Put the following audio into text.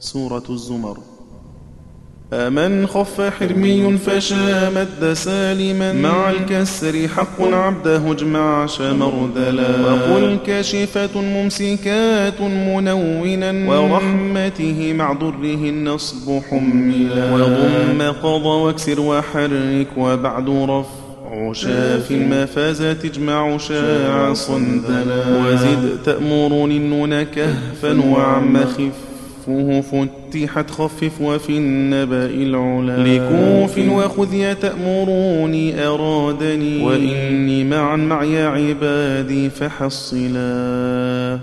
سورة الزمر. أمن خف حرمي فشا مد سالما. مع الكسر حق عبده اجمع شمردلا وقل كاشفة ممسكات منونا. ورحمته مع ضره النصب حملا. وضم قضى واكسر وحرك. وبعد رفع شاف المفازة تجمع شاع صندلا. وزد تأمرني النون كهفا وعم خف كفه فتحت خفف وفي النبأ العلا. لكوف وخذ تأمروني أرادني. وإني معا مع يا عبادي فحصلا.